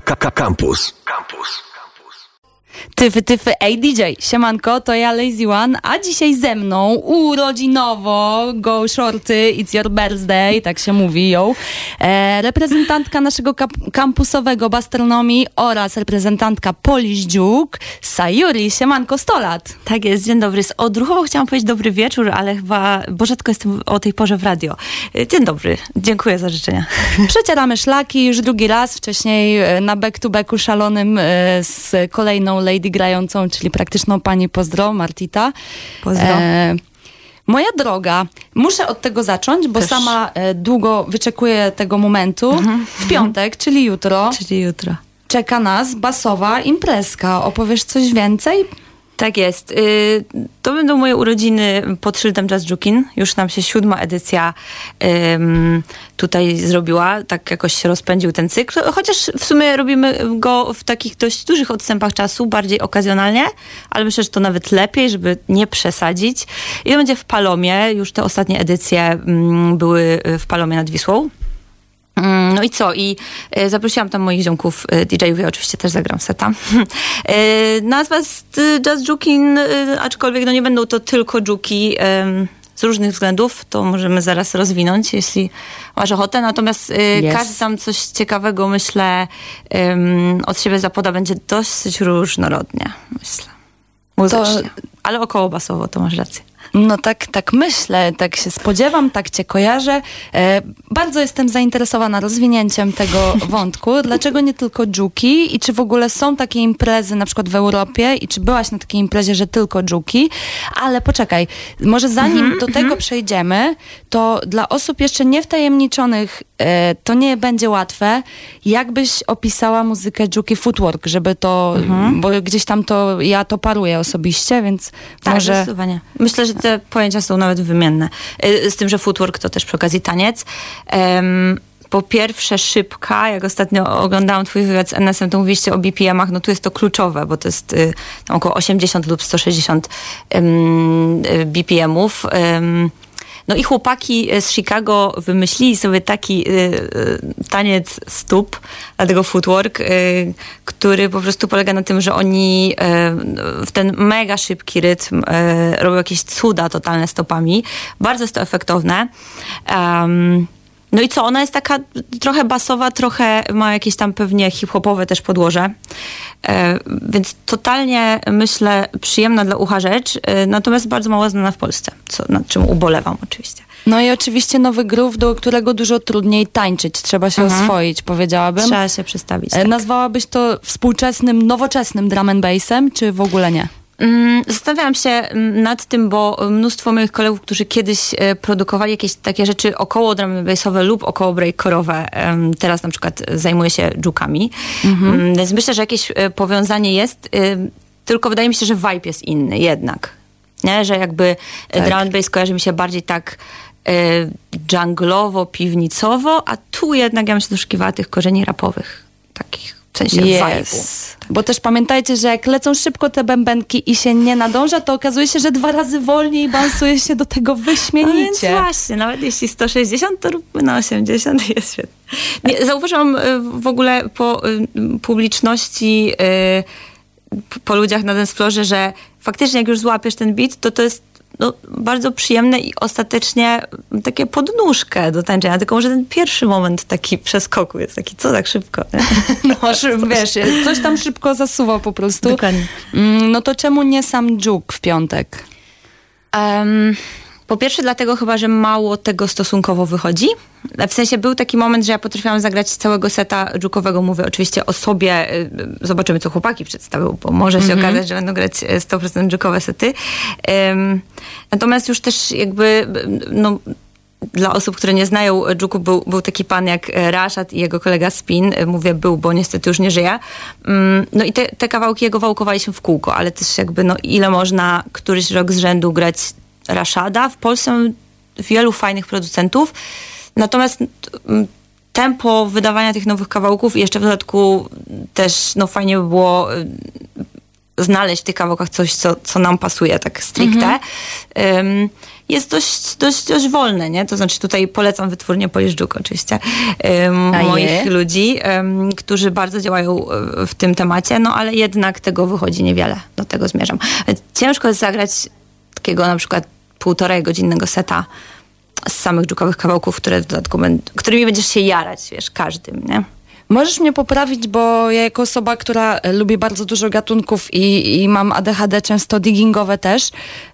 Campus. Campus. Tyfy, tyfy, ej DJ, siemanko, to ja Lazy One, a dzisiaj ze mną urodzinowo, go shorty, it's your birthday, tak się mówi, ją, e, reprezentantka naszego kampusowego bastronomii oraz reprezentantka Polish Dziuk, Sayuri, siemanko, 100 lat. Tak jest, dzień dobry. Z odruchowo chciałam powiedzieć dobry wieczór, ale chyba, bo rzadko jestem o tej porze w radio. Y, Dzień dobry, dziękuję za życzenia. Przecieramy szlaki już drugi raz, wcześniej e, na back-to-backu szalonym e, z kolejną lady grającą, czyli praktyczną pani Pozdro, Martita. Pozdro. E, moja droga, muszę od tego zacząć, bo Też. sama e, długo wyczekuję tego momentu. W piątek, czyli jutro, Czyli jutro. czeka nas basowa imprezka. Opowiesz coś więcej? Tak jest. Y, To będą moje urodziny pod szyldem Jazz Jukin. Już nam się siódma edycja tutaj zrobiła. Tak jakoś się rozpędził ten cykl. Chociaż w sumie robimy go w takich dość dużych odstępach czasu, bardziej okazjonalnie, ale myślę, że to nawet lepiej, żeby nie przesadzić. I to będzie w Palomie. Już te ostatnie edycje były w Palomie nad Wisłą. Mm, No i co? I e, zaprosiłam tam moich ziomków e, DJ-ów, ja oczywiście też zagram seta. E, nazwa jest Jazz Jukin, aczkolwiek no nie będą to tylko juki z różnych względów, to możemy zaraz rozwinąć, jeśli masz ochotę. Natomiast Yes. każdy tam coś ciekawego, myślę, od siebie zapoda, będzie dosyć różnorodnie, myślę. Muzycznie. Ale około basowo, to masz rację. No tak, tak myślę, tak się spodziewam, tak cię kojarzę. E, bardzo jestem zainteresowana rozwinięciem tego wątku. Dlaczego nie tylko dżuki i czy w ogóle są takie imprezy na przykład w Europie i czy byłaś na takiej imprezie, że tylko dżuki? Ale poczekaj, może zanim do tego przejdziemy, to dla osób jeszcze niewtajemniczonych to nie będzie łatwe. Jakbyś opisała muzykę dżuki footwork, żeby to, bo gdzieś tam to, ja to paruję osobiście, więc Tak, może... zdecydowanie. Myślę, że te pojęcia są nawet wymienne. Y, Z tym, że footwork to też przy okazji taniec. Em, po pierwsze szybka, jak ostatnio oglądałam twój wywiad z NS-em, to mówiliście o BPM-ach, no tu jest to kluczowe, bo to jest y, około 80 lub 160 em, y, BPM-ów. No i chłopaki z Chicago wymyślili sobie taki y, taniec stóp, dlatego footwork, y, który po prostu polega na tym, że oni y, w ten mega szybki rytm robią jakieś cuda totalne stopami. Bardzo jest to efektowne. Em, no i co, ona jest taka trochę basowa, trochę ma jakieś tam pewnie hip-hopowe też podłoże. E, więc totalnie, myślę, przyjemna dla ucha rzecz, e, natomiast bardzo mało znana w Polsce, co, nad czym ubolewam oczywiście. No i oczywiście nowy groove, do którego dużo trudniej tańczyć. Trzeba się oswoić, powiedziałabym. Trzeba się przestawić. E, Tak. Nazwałabyś to współczesnym, nowoczesnym drum and bassem, czy w ogóle nie? Mm, Zastanawiam się mm, nad tym, bo mnóstwo moich kolegów, którzy kiedyś e, produkowali jakieś takie rzeczy około drum and bassowe lub około breakcore'owe, teraz na przykład zajmuje się dżukami. Mm, Więc myślę, że jakieś e, powiązanie jest, ym, tylko wydaje mi się, że vibe jest inny jednak. Nie? Że jakby tak. drum and bass kojarzy mi się bardziej tak e, dżunglowo, piwnicowo, a tu jednak ja bym się doszukiwała tych korzeni rapowych. Takich w sensie vibe'u. Bo też pamiętajcie, że jak lecą szybko te bębenki i się nie nadąża, to okazuje się, że dwa razy wolniej bansuje się do tego No więc wyśmienicie. właśnie, nawet jeśli 160, to róbmy na 80 jest świetnie. Nie, zauważyłam y, w ogóle po y, publiczności, y, po ludziach na dancefloorze, że faktycznie jak już złapiesz ten beat, to to jest no, bardzo przyjemne i ostatecznie takie podnóżkę do tańczenia. Tylko może ten pierwszy moment taki przeskoku jest taki, co tak szybko. nie? No, szy- wiesz, coś tam szybko zasuwa po prostu. Dokładnie. Mm, No to czemu nie sam dżuk w piątek? Em, po pierwsze dlatego chyba, że mało tego stosunkowo wychodzi. W sensie był taki moment, że ja potrafiłam zagrać całego seta dżukowego. Mówię oczywiście o sobie. y, Zobaczymy, co chłopaki przedstawią, bo może się okazać, że będą grać y, 100% dżukowe sety. Em, Natomiast już też jakby y, no, dla osób, które nie znają Dżuku, był, był taki pan jak Rashad i jego kolega Spin. Mówię był, bo niestety już nie żyje. Mm, No i te, te kawałki jego wałkowaliśmy w kółko, ale też jakby no ile można któryś rok z rzędu grać Rashada. W Polsce wielu fajnych producentów. Natomiast mm, tempo wydawania tych nowych kawałków i jeszcze w dodatku też no fajnie by było y, znaleźć w tych kawałkach coś, co, co nam pasuje tak stricte. Ym, jest dość, dość, dość wolne, nie? To znaczy tutaj polecam wytwórnię Poliszczuk oczywiście, A moich ludzi, ym, którzy bardzo działają y, w tym temacie, no ale jednak tego wychodzi niewiele, do tego zmierzam. Ciężko jest zagrać takiego na przykład półtorej godzinnego seta z samych dżukowych kawałków, które w dodatku którymi będziesz się jarać, wiesz, każdym, nie? Możesz mnie poprawić, bo ja jako osoba, która e, lubi bardzo dużo gatunków i, i mam ADHD często diggingowe też,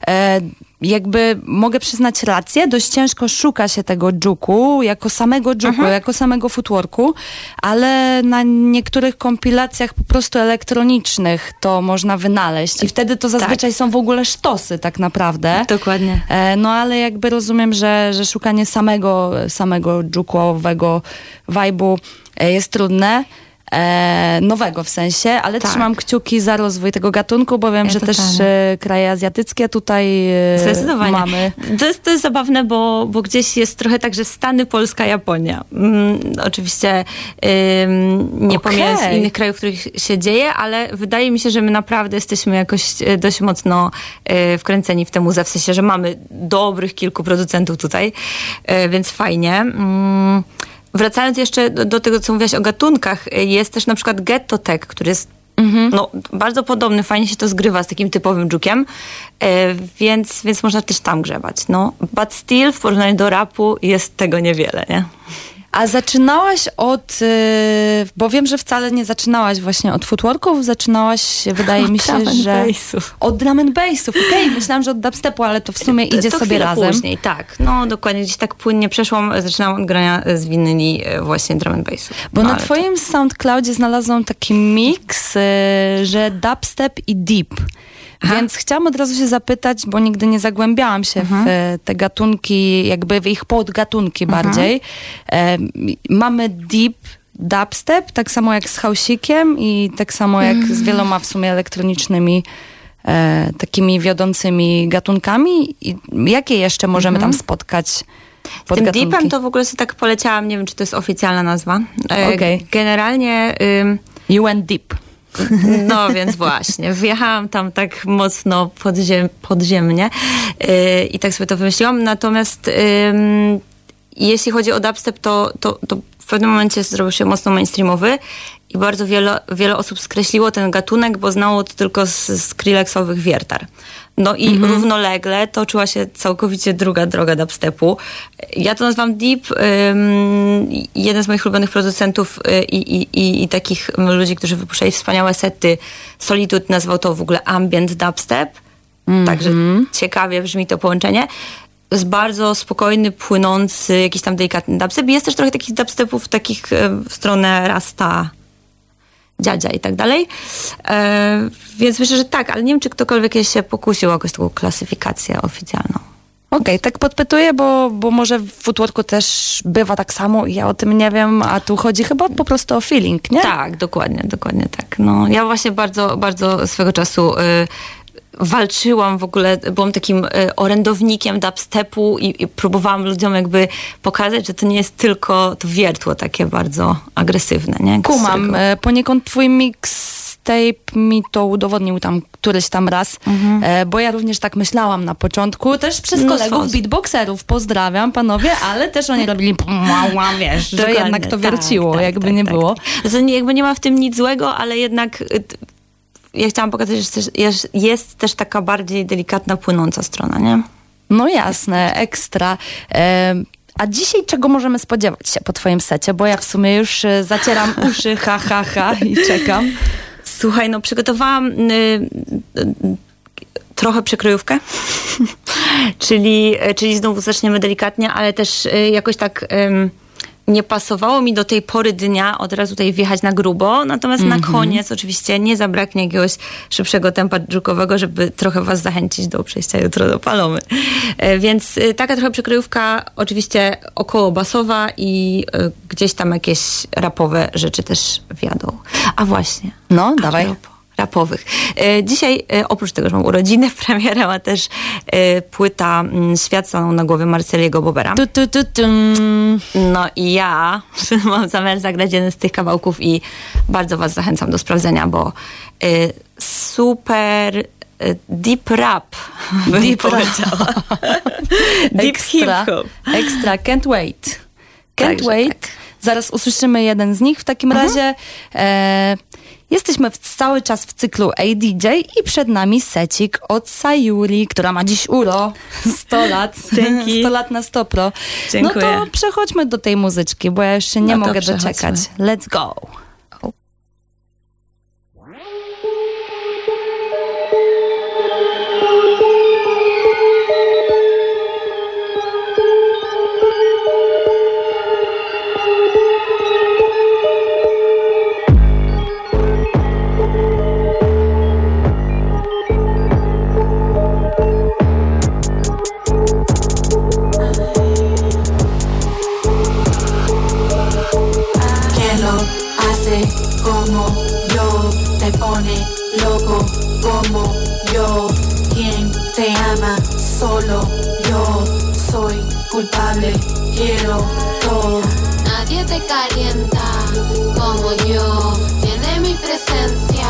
e, jakby mogę przyznać rację, dość ciężko szuka się tego dżuku, jako samego dżuku, jako samego footworku, ale na niektórych kompilacjach po prostu elektronicznych to można wynaleźć i wtedy to zazwyczaj są w ogóle sztosy tak naprawdę. Dokładnie. E, No ale jakby rozumiem, że, że szukanie samego, samego dżukowego e, jest trudne. E, nowego w sensie, ale Tak. trzymam kciuki za rozwój tego gatunku, bo wiem, Ja że też e, kraje azjatyckie tutaj e, Zdecydowanie. mamy. To jest, to jest zabawne, bo, bo gdzieś jest trochę tak, że Stany, Polska, Japonia. Mm, oczywiście ym, nie Okej. pomijając innych krajów, w których się dzieje, ale wydaje mi się, że my naprawdę jesteśmy jakoś e, dość mocno e, wkręceni w tę muzę, w sensie, że mamy dobrych kilku producentów tutaj, e, więc fajnie. Mm, Wracając jeszcze do, do tego, co mówiłaś o gatunkach, jest też na przykład Ghetto Tech, który jest no, bardzo podobny, fajnie się to zgrywa z takim typowym dżukiem, e, więc, więc można też tam grzebać. No. But still w porównaniu do rapu jest tego niewiele, nie? A zaczynałaś od, e, bo wiem, że wcale nie zaczynałaś właśnie od footworków, zaczynałaś, wydaje mi się, że bassów. od drum and bassów. Okej, myślałam, że od dubstepu, ale to w sumie idzie to sobie razem. później, tak. No dokładnie, gdzieś tak płynnie przeszłam, zaczynałam od grania z winyli e, właśnie drum and bassów. Bo no, na ale to- twoim SoundCloudzie znalazłam taki miks, y, że dubstep i deep. Więc chciałam od razu się zapytać, bo nigdy nie zagłębiałam się Mhm. w e, te gatunki, jakby w ich podgatunki Mhm. bardziej. E, mamy deep dubstep, tak samo jak z hausikiem i tak samo jak Mhm. z wieloma w sumie elektronicznymi e, takimi wiodącymi gatunkami. I jakie jeszcze możemy tam spotkać Mhm. Tym deepem to w ogóle sobie tak poleciałam, nie wiem, czy to jest oficjalna nazwa. E, Okej. Generalnie... You went deep. No więc właśnie, wjechałam tam tak mocno podziem, podziemnie yy, i tak sobie to wymyśliłam. Natomiast ym, jeśli chodzi o dubstep, to, to, to w pewnym momencie zrobił się mocno mainstreamowy i bardzo wiele, wiele osób skreśliło ten gatunek, bo znało to tylko z Skrillexowych wiertar. No i równolegle toczyła się całkowicie druga droga dubstepu. Ja to nazywam Deep. Ym, jeden z moich ulubionych producentów y, i, i, i, i takich ludzi, którzy wypuszczali wspaniałe sety, Solitude nazwał to w ogóle ambient dubstep. Także ciekawie brzmi to połączenie. Jest bardzo spokojny, płynący, jakiś tam delikatny dubstep. Jest też trochę takich dubstepów takich e, w stronę rasta, dziadzia i tak dalej. E, więc myślę, że tak, ale nie wiem, czy ktokolwiek się pokusił o jakąś taką klasyfikację oficjalną. Okej, tak podpytuję, bo, bo może w footworku też bywa tak samo i ja o tym nie wiem, a tu chodzi chyba po prostu o feeling, nie? Tak, dokładnie, dokładnie tak. No, ja właśnie bardzo, bardzo swego czasu y, walczyłam w ogóle, byłam takim y, orędownikiem dubstepu i, i próbowałam ludziom jakby pokazać, że to nie jest tylko to wiertło takie bardzo agresywne, nie? Kumam. którego- E, Poniekąd twój mixtape mi to udowodnił tam któryś tam raz, e, bo ja również tak myślałam na początku, też przez Mnóstwo kolegów beatboxerów, pozdrawiam panowie, ale też oni robili wiesz, że Dokładnie, jednak to tak, wierciło, tak, jakby tak, nie tak. było. Nie, jakby nie ma w tym nic złego, ale jednak y, ja chciałam pokazać, że jest, jest też taka bardziej delikatna, płynąca strona, nie? No jasne, ekstra. A dzisiaj czego możemy spodziewać się po twoim secie? Bo ja w sumie już e, zacieram uszy, ha, ha, ha i czekam. Słuchaj, no przygotowałam y, y, trochę przekrojówkę, czyli, czyli znowu zaczniemy delikatnie, ale też y, jakoś tak ym, nie pasowało mi do tej pory dnia od razu tutaj wjechać na grubo, natomiast na koniec oczywiście nie zabraknie jakiegoś szybszego tempa dżukowego, żeby trochę was zachęcić do przejścia jutro do Palomy. E, Więc y, taka trochę przekrojówka, oczywiście około basowa i y, gdzieś tam jakieś rapowe rzeczy też wjadą. A właśnie. No, dawaj. propos E, dzisiaj, e, oprócz tego, że mam urodziny, premierę ma też e, płyta mm, Świat stanął na głowie Marceliego Bobera. Tu, tu, tu, no i ja mam zamiar zagrać jeden z tych kawałków i bardzo was zachęcam do sprawdzenia, bo super deep rap. Deep powiedziała. deep ekstra, hip. Ekstra, can't wait. Can't Także wait. Tak. Zaraz usłyszymy jeden z nich. W takim mhm. razie e, Jesteśmy w, cały czas w cyklu ADJ i przed nami secik od Sayuri, która ma dziś uro 100 lat. Dzięki. 100 lat na 100 pro. Dziękuję. No to przechodźmy do tej muzyczki, bo ja jeszcze nie no mogę doczekać. Let's go. culpable, quiero todo. Nadie te calienta como yo, tiene mi presencia,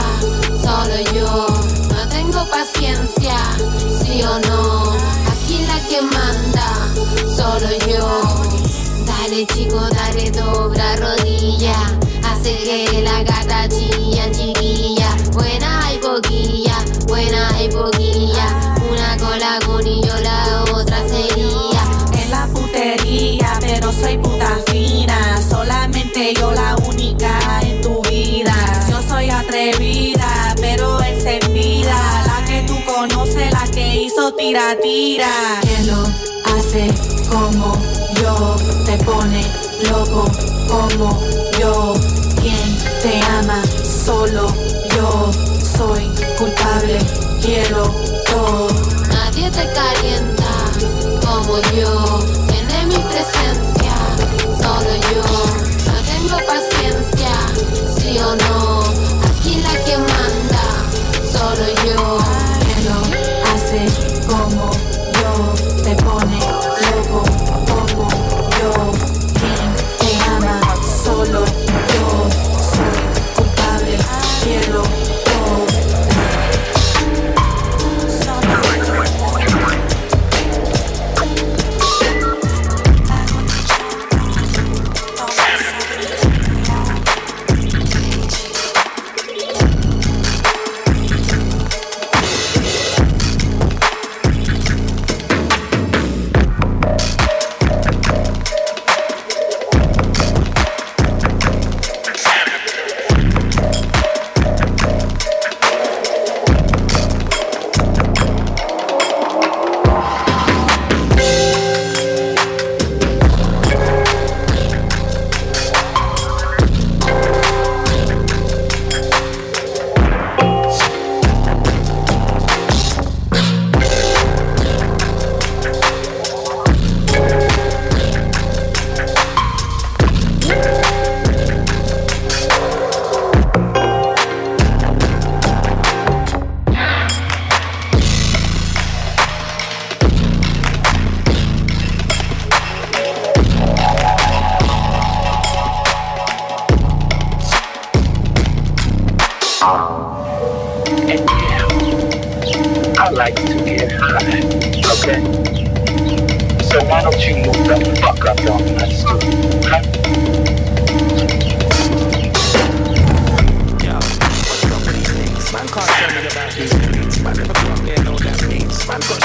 solo yo. No tengo paciencia, sí o no, aquí la que manda, solo yo. Dale chico, dale dobra rodilla, hace que la gata chilla, chiquilla. Buena y boquilla, buena y boquilla. tira, tira. Que lo hace como yo, te pone loco como yo. Quien te ama, solo yo soy culpable, quiero todo. Nadie te calienta como yo, tiene mi presencia, solo yo. No tengo paciencia, sí o no.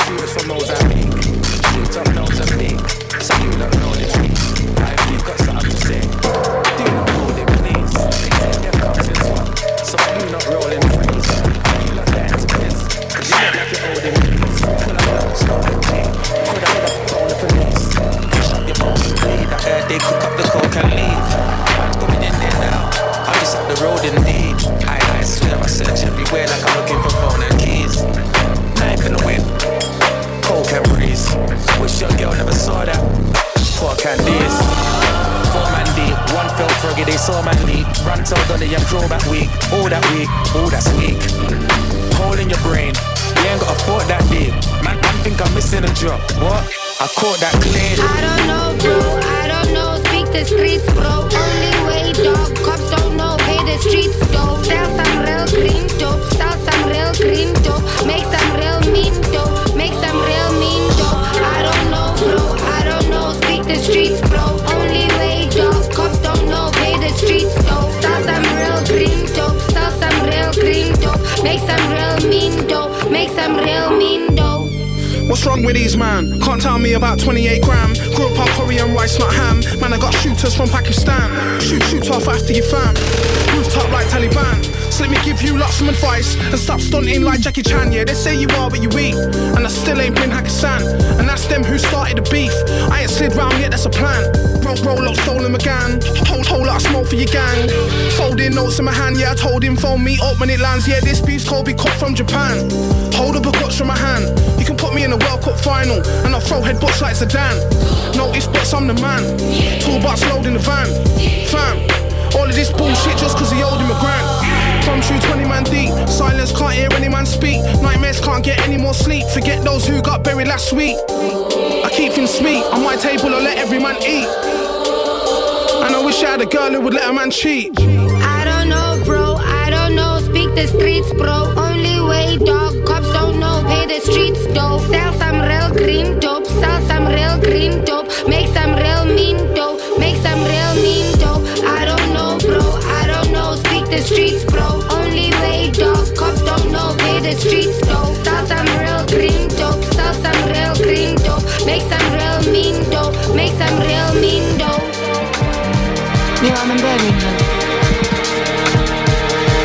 Shooters from those With these man? Can't tell me about 28 gram. Grew up on Korean rice, not ham. Man, I got shooters from Pakistan. Shoot, shoot off after your fam. Rooftop like Taliban. So let me give you lots some advice and stop stunting like Jackie Chan. Yeah, they say you are what you eat, and I still ain't been Hakkasan. And that's them who started the beef. I ain't slid round yet, that's a plan. Roll, roll up, stolen McGann. Hold, hold lot of smoke for your gang. Folding notes in my hand, yeah, I told him phone me up when it lands. Yeah, this beef's Kobe cut from Japan. Hold up a clutch from my hand. You can put me in a World Cup final, and I'll throw headbutts like Zidane. Notice, but I'm the man. Toolbox load in the van. Fam, all of this bullshit just cause he owed him a grand. From true 20 man deep. Silence can't hear any man speak. Nightmares can't get any more sleep. Forget those who got buried last week. I keep things sweet. On my table, I let every man eat. And I wish I had a girl who would let a man cheat. I don't know, bro. I don't know. Speak the streets, bro. Only way, dog. Cops don't know. Pay the streets, dough. Sell some real green dope. Sell some real green dope. Make some real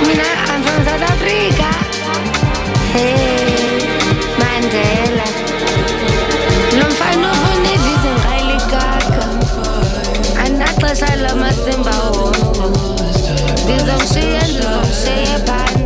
Mina, I'm from South Africa. Hey, Mandela. Lo mfana ufuna iviza ngayilikaka. Anaxesha lamasimba wodwa. Ndizomshiya, ndizomshiya phansi.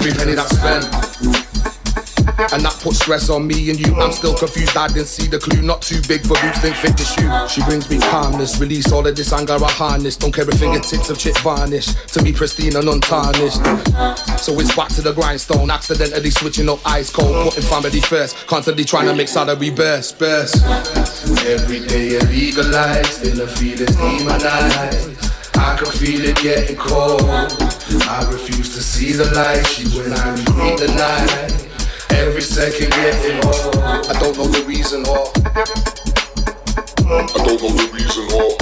Every penny that's spent. And that puts stress on me and you. I'm still confused, I didn't see the clue. Not too big for boots, didn't fit the shoe. She brings me calmness, release all of this anger I harness. Don't care if fingertips of chip varnish. To be pristine and untarnished. So it's back to the grindstone, accidentally switching up ice cold, putting family first. Constantly trying to make salary burst, burst. Every day illegalized, still the feelings demonized. I can feel it getting cold. I refuse to see the light. She when I read the night. Every second getting old. I don't know the reason or. I don't know the reason or.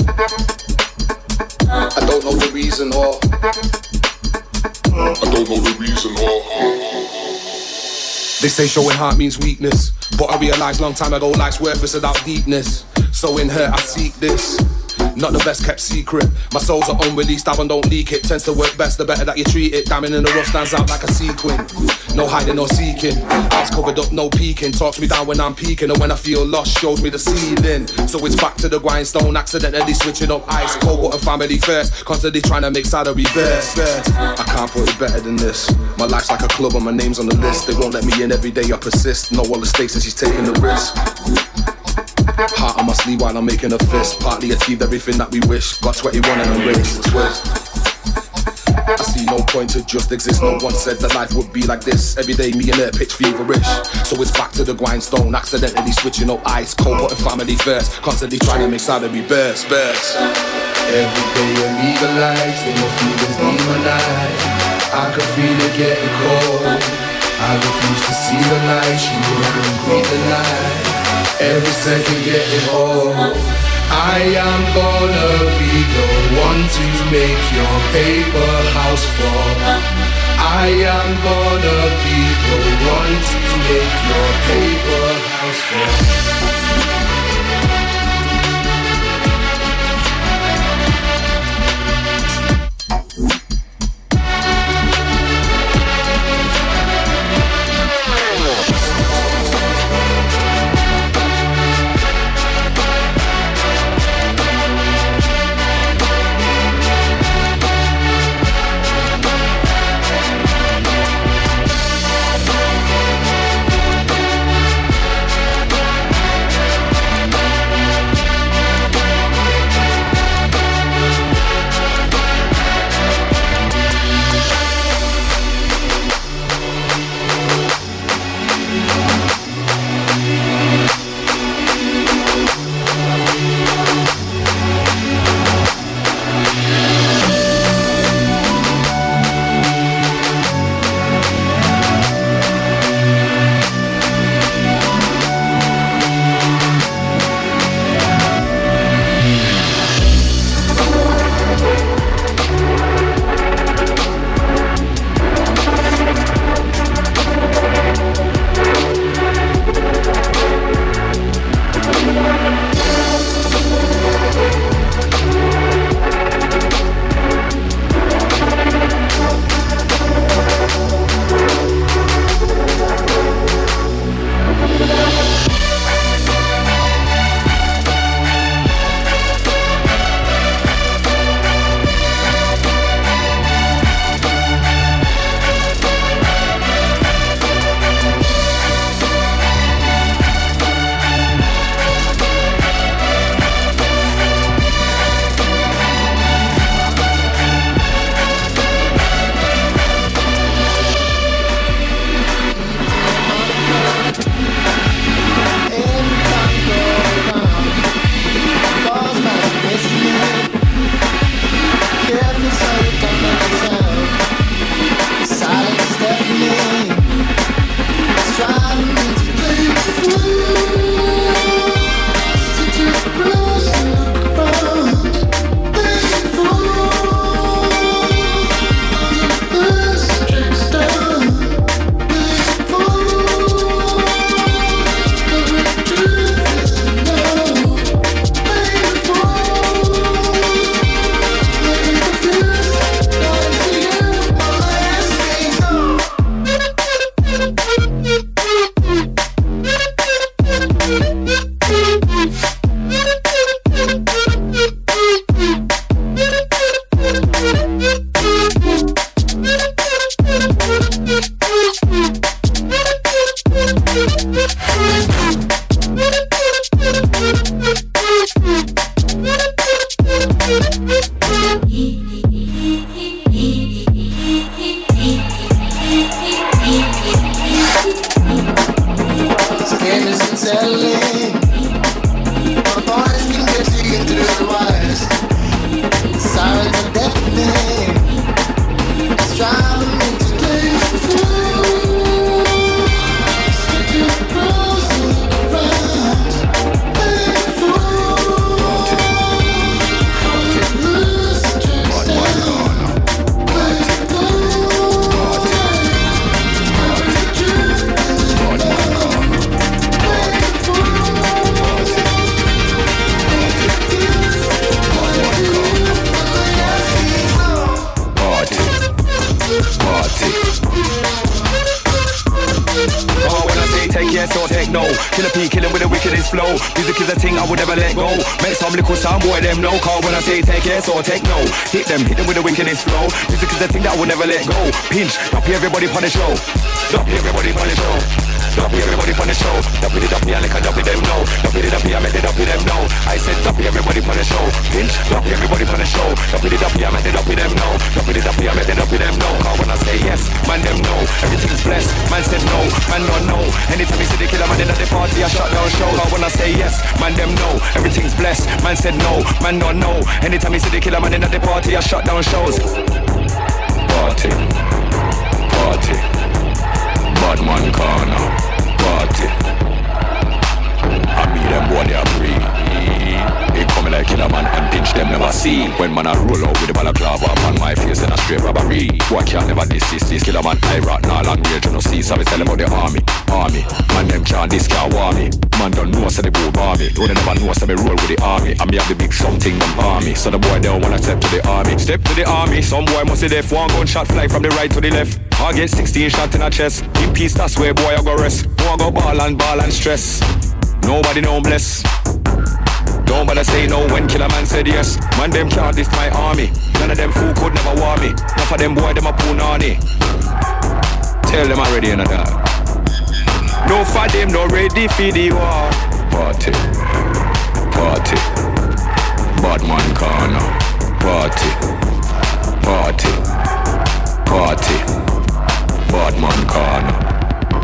I don't know the reason or. I don't know the reason or. They say showing heart means weakness, but I realized long time ago life's worthless without deepness. So in her I seek this. Not the best kept secret. My soul's an unreleased album, don't leak it. Tends to work best the better that you treat it. Diamond in the rough stands out like a sequin. No hiding no seeking. Eyes covered up, no peeking. Talks me down when I'm peeking, and when I feel lost, shows me the ceiling. So it's back to the grindstone, accidentally switching up ice cold water family first. Constantly trying to make salary burst. I can't put it better than this. My life's like a club and my name's on the list. They won't let me in every day, I persist. Know all the stakes and she's taking the risk. Heart on my sleeve while I'm making a fist. Partly achieved everything that we wish. Got 21 and I'm ready to twist. I see no point to just exist. No one said that life would be like this. Every day, me and her pitch feverish. So it's back to the grindstone. Accidentally switching up ice cold, putting family first. Constantly trying to make salary burst, burst. Every day illegalized, still the feelings demonized. I can feel it getting cold. I refuse to see the light. She wouldn't greet the night. Every second getting old. I am gonna be the one to make your paper house fall. I am gonna be the one to make your paper house fall. Some little sound boy them know. Call when I say take yes or take no. Hit them, hit them with the wickedest flow. Music is a thing that I would never let go. Pinch, drop everybody on the show. Drop everybody on the show. Drop everybody on the show. Drop it up, yeah, like a drop it them know. Drop it up, yeah, make it with them know. I said drop everybody on the show. Pinch, drop everybody on the show. Drop it up, yeah, make it with them know. Drop it up, yeah, make it with them know. Cause when I say yes, man them know. Everything's blessed. Man said no, man don't know. Anytime you see the killer man in at the party, I shut down show. Cause when I say yes, man them know. Everything's blessed. Man said no, man don't know. Anytime you see the killer man in at the party, I shut down shows. Party, party, bad man corner, party. I mean them boy they are free. They coming like killer man and pinch them never see. When man I roll out with the balaclava upon my face and a straight robbery. Boy can't never desist. This killer man I rock now range you no see. So me tell them about the army, army. Man them can't this can't war me. Man don't know so they go army. Don't they never know so me roll with the army. And me have the big something them army. So the boy they don't wanna step to the army. Step to the army. Some boy must see deaf. One gunshot fly from the right to the left. I get 16 shot in a chest. In peace, that's where boy I go rest. Boy I go ball and ball and stress. Nobody know bless. Don't bother say no when killer man said yes. Man them can't this my army. None of them fool could never war me. Enough of them boy them a punani. Tell them already in a dog. No for them no ready for the war. Party, party, bad man corner. Party, party, party, bad man corner.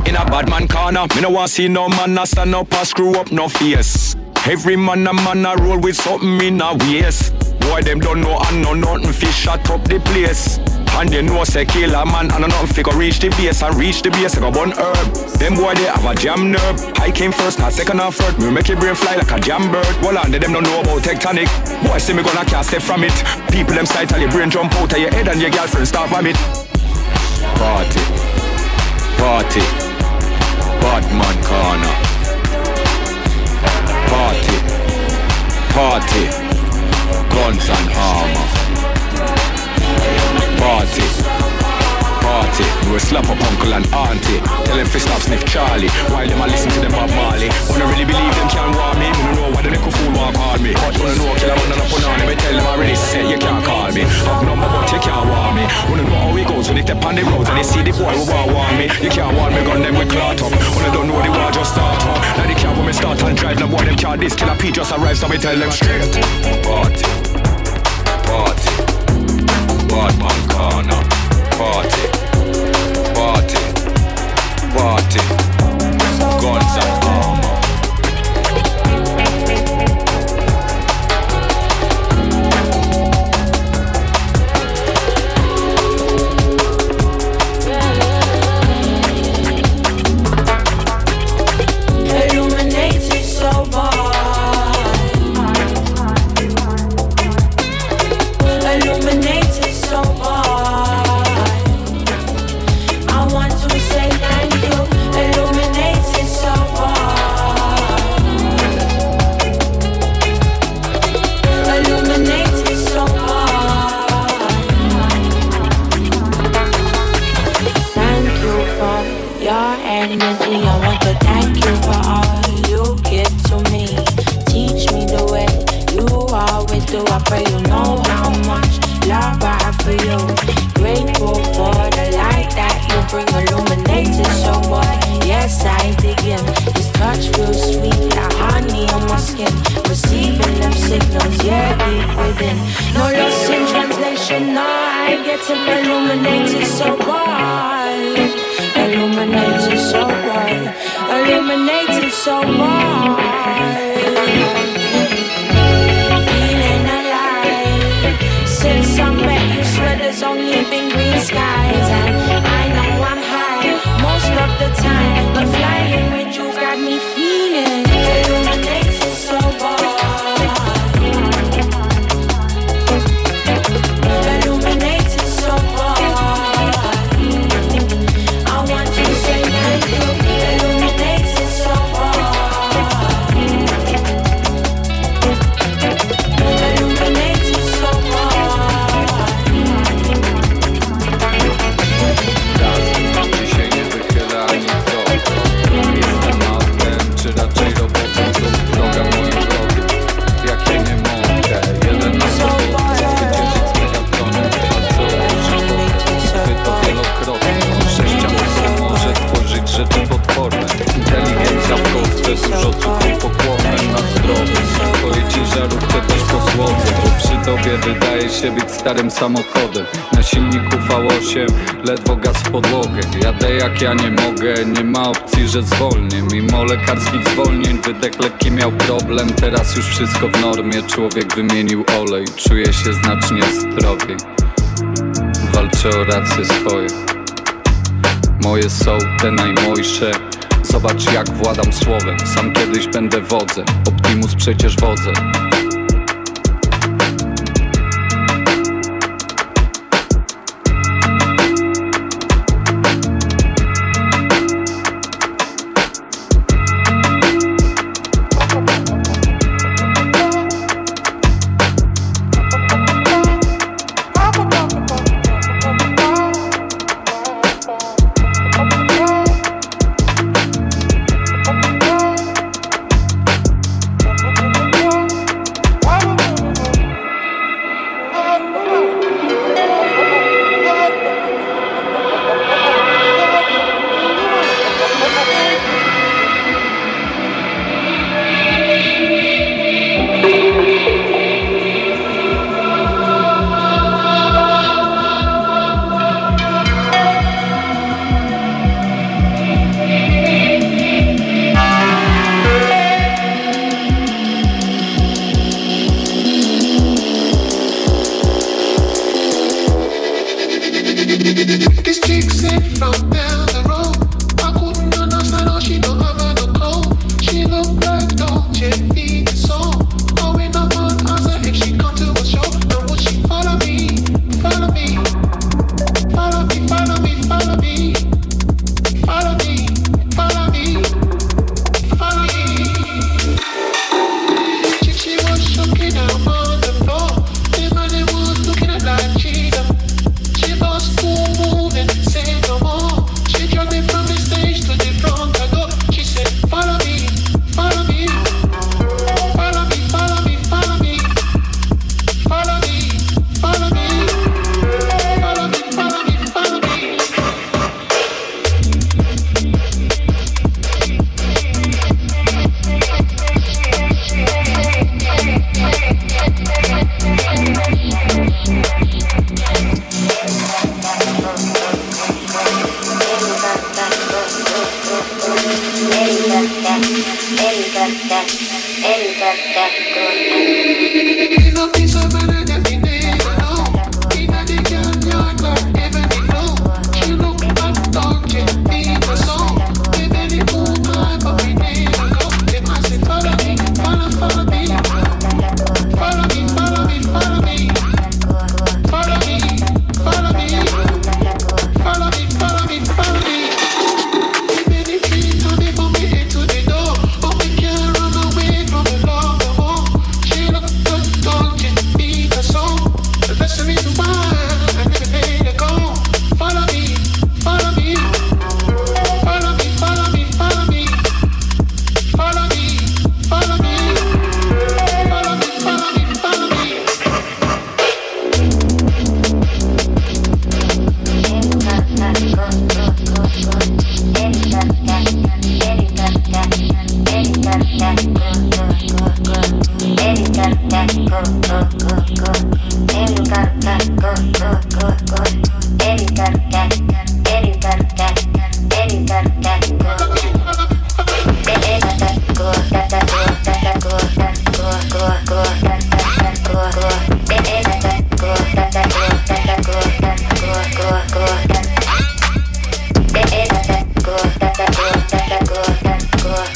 In a bad man corner, me no want see no man a stand up and screw up no face. Every man a man a roll with something in a waist. Boy them don't know and know nothing fi shut up the place. And they know say kill a man and nothing fi go reach the base and reach the base I go burn herb. Them boy they have a jam nerve. I came first, not second or third. Me make your brain fly like a jam bird. Well they them don't know about tectonic. Boy see me gonna cast it from it. People them sight till your brain jump out of your head and your girlfriend start vomit. Party, party, bad man corner. Party, party, guns and armor. Party, We slap up uncle and auntie. Tell them to stop sniff Charlie while them I listen to them Bob Marley. Wanna really believe them can warm me? Wanna know why the little fool walk hard me? But wanna know kill I wanna up on me? Tell them already said you can't call me. Have number but you can't warm me. Wanna know how it goes when they step on the roads and they see the boy who want warm me. You can't warm me, gun them we clot up. Wanna don't know the war just start up. Now they can't when me start and drive. No boy them can't this. Killer P just arrived so me tell them straight. Party, party, bad man corner. Party, party, guns and skies. And I know I'm high most of the time. But flying with you got me feeling. drogę Twoje ciężarówce też posłodzę Bo przy tobie wydaje się być starym samochodem. Na silniku V8 ledwo gaz w podłogę. Jadę jak ja nie mogę, nie ma opcji, że zwolnię. Mimo lekarskich zwolnień wydech lekki miał problem Teraz już wszystko w normie, człowiek wymienił olej Czuję się znacznie zdrowiej. Walczę o racje swoje. Moje są te najmojsze. Zobacz jak władam słowem. Sam kiedyś będę wodzem. Optimus przecież wodzem chicks in from down the road.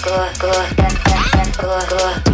go go go go go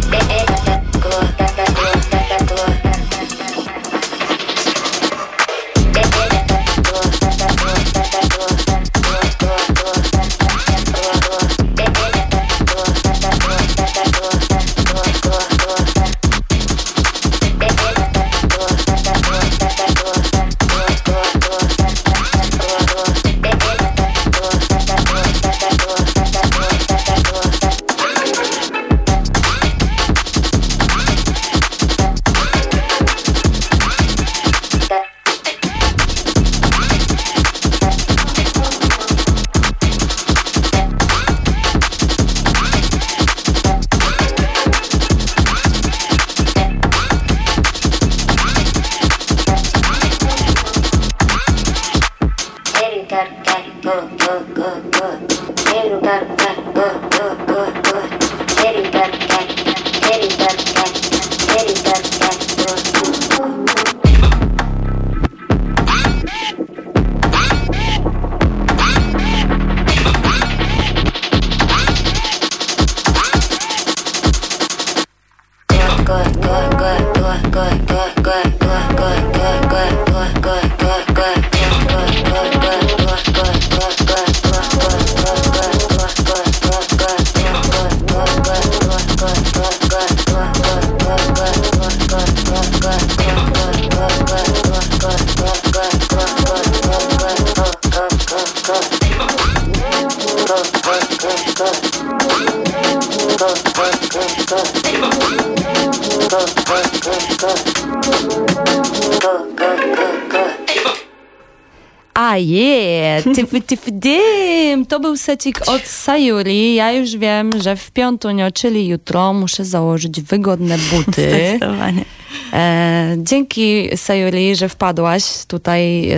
A je, tyfy, tyfy, dym. To był secik od Sayuri. Ja już wiem, że w piątunio, czyli jutro, muszę założyć wygodne buty. Zdecydowanie. E, dzięki Sayuri, że wpadłaś tutaj e,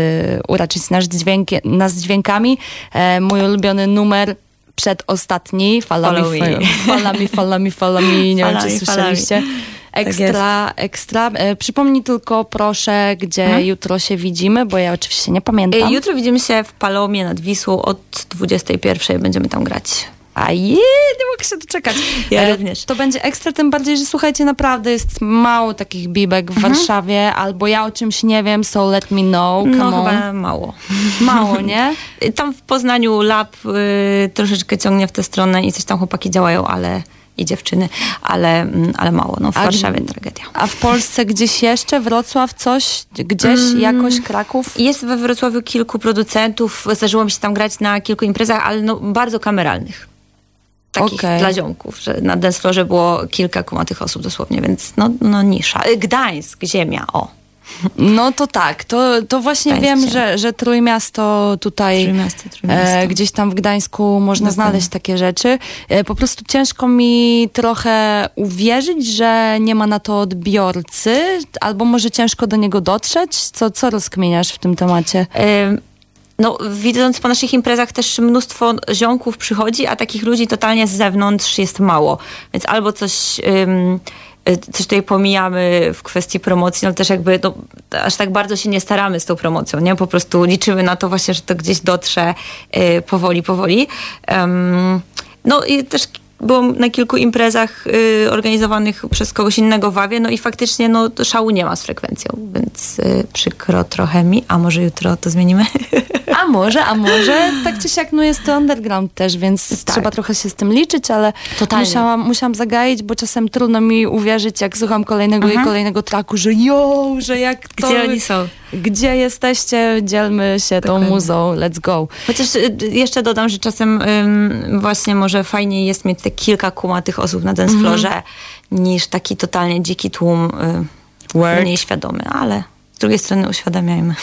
uraczyć nas, dźwięki, nas dźwiękami. E, mój ulubiony numer przedostatni. Follow, Follow me, me. follow me, follow me, follow me. Nie wiem, Follow czy me, follow słyszeliście. me. Tak Ekstra, ekstra. E, przypomnij tylko proszę, gdzie Mhm. jutro się widzimy, bo ja oczywiście nie pamiętam. E, Jutro widzimy się w Palomie nad Wisłą od 21. Będziemy tam grać. A je, nie mogę się doczekać. Ja E, również. To będzie ekstra, tym bardziej, że słuchajcie, naprawdę jest mało takich bibek Mhm. w Warszawie, albo ja o czymś nie wiem, so let me know. Come No on. chyba mało. Mało, nie? Tam w Poznaniu lab y, troszeczkę ciągnie w tę stronę i coś tam chłopaki działają, ale i dziewczyny, ale, mm, ale mało. No w A Warszawie tragedia. A w Polsce gdzieś jeszcze? Wrocław, coś? Gdzieś Mm. jakoś? Kraków? Jest we Wrocławiu kilku producentów, zdarzyło mi się tam grać na kilku imprezach, ale no, bardzo kameralnych. Takich Okej. dla ziomków, że na dance floorze było kilka kumatych osób dosłownie, więc no, no nisza. Gdańsk, ziemia, o. No to tak, to, to właśnie wiem, że, że Trójmiasto tutaj, Trójmiasto, Trójmiasto. E, gdzieś tam w Gdańsku można Dokładnie. znaleźć takie rzeczy. E, po prostu ciężko mi trochę uwierzyć, że nie ma na to odbiorcy, albo może ciężko do niego dotrzeć. Co, co rozkmieniasz w tym temacie? Ym, No, widząc po naszych imprezach też mnóstwo ziomków przychodzi, a takich ludzi totalnie z zewnątrz jest mało. Więc albo coś, ym, coś tutaj pomijamy w kwestii promocji, no też jakby no, aż tak bardzo się nie staramy z tą promocją, nie? Po prostu liczymy na to właśnie, że to gdzieś dotrze y, powoli, powoli. Ym, no i też byłam na kilku imprezach y, organizowanych przez kogoś innego w Awie, no i faktycznie no, szału nie ma z frekwencją, więc y, przykro trochę mi, a może jutro to zmienimy? A może, a może, tak czy siak, no jest to underground też, więc Tak. trzeba trochę się z tym liczyć, ale Totalnie. musiałam, musiałam zagaić, bo czasem trudno mi uwierzyć, jak słucham kolejnego i Mhm. kolejnego traku, że jo, że jak to... Gdzie oni są? Gdzie jesteście, dzielmy się tą muzą, let's go. Chociaż y, jeszcze dodam, że czasem ym, właśnie może fajniej jest mieć te kilka kumatych osób na dance floorze, niż taki totalnie dziki tłum y, mniej świadomy, ale z drugiej strony uświadamiajmy.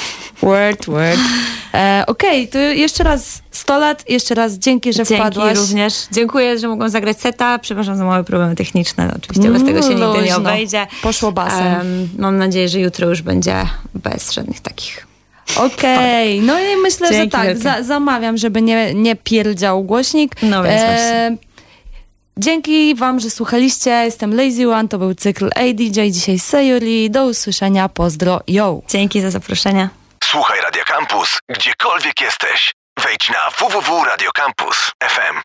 Word, word. E, Okej, to jeszcze raz 100 lat, jeszcze raz dzięki, że Dzięki wpadłaś. również. Dziękuję, że mogłam zagrać seta. Przepraszam za małe problemy techniczne. Oczywiście bez tego się nigdy nie obejdzie. Poszło basem. Em, mam nadzieję, że jutro już będzie bez żadnych takich. Okej, no i myślę, że Dzięki tak, wielkie. za, zamawiam, żeby nie, nie pierdział głośnik. No więc właśnie. Dzięki wam, że słuchaliście. Jestem Lazy One, to był cykl ADJ, dzisiaj Sayuri. Do usłyszenia, pozdro, yo! Dzięki za zaproszenie. Słuchaj Radio Campus, gdziekolwiek jesteś. Wejdź na www.radiocampus.fm.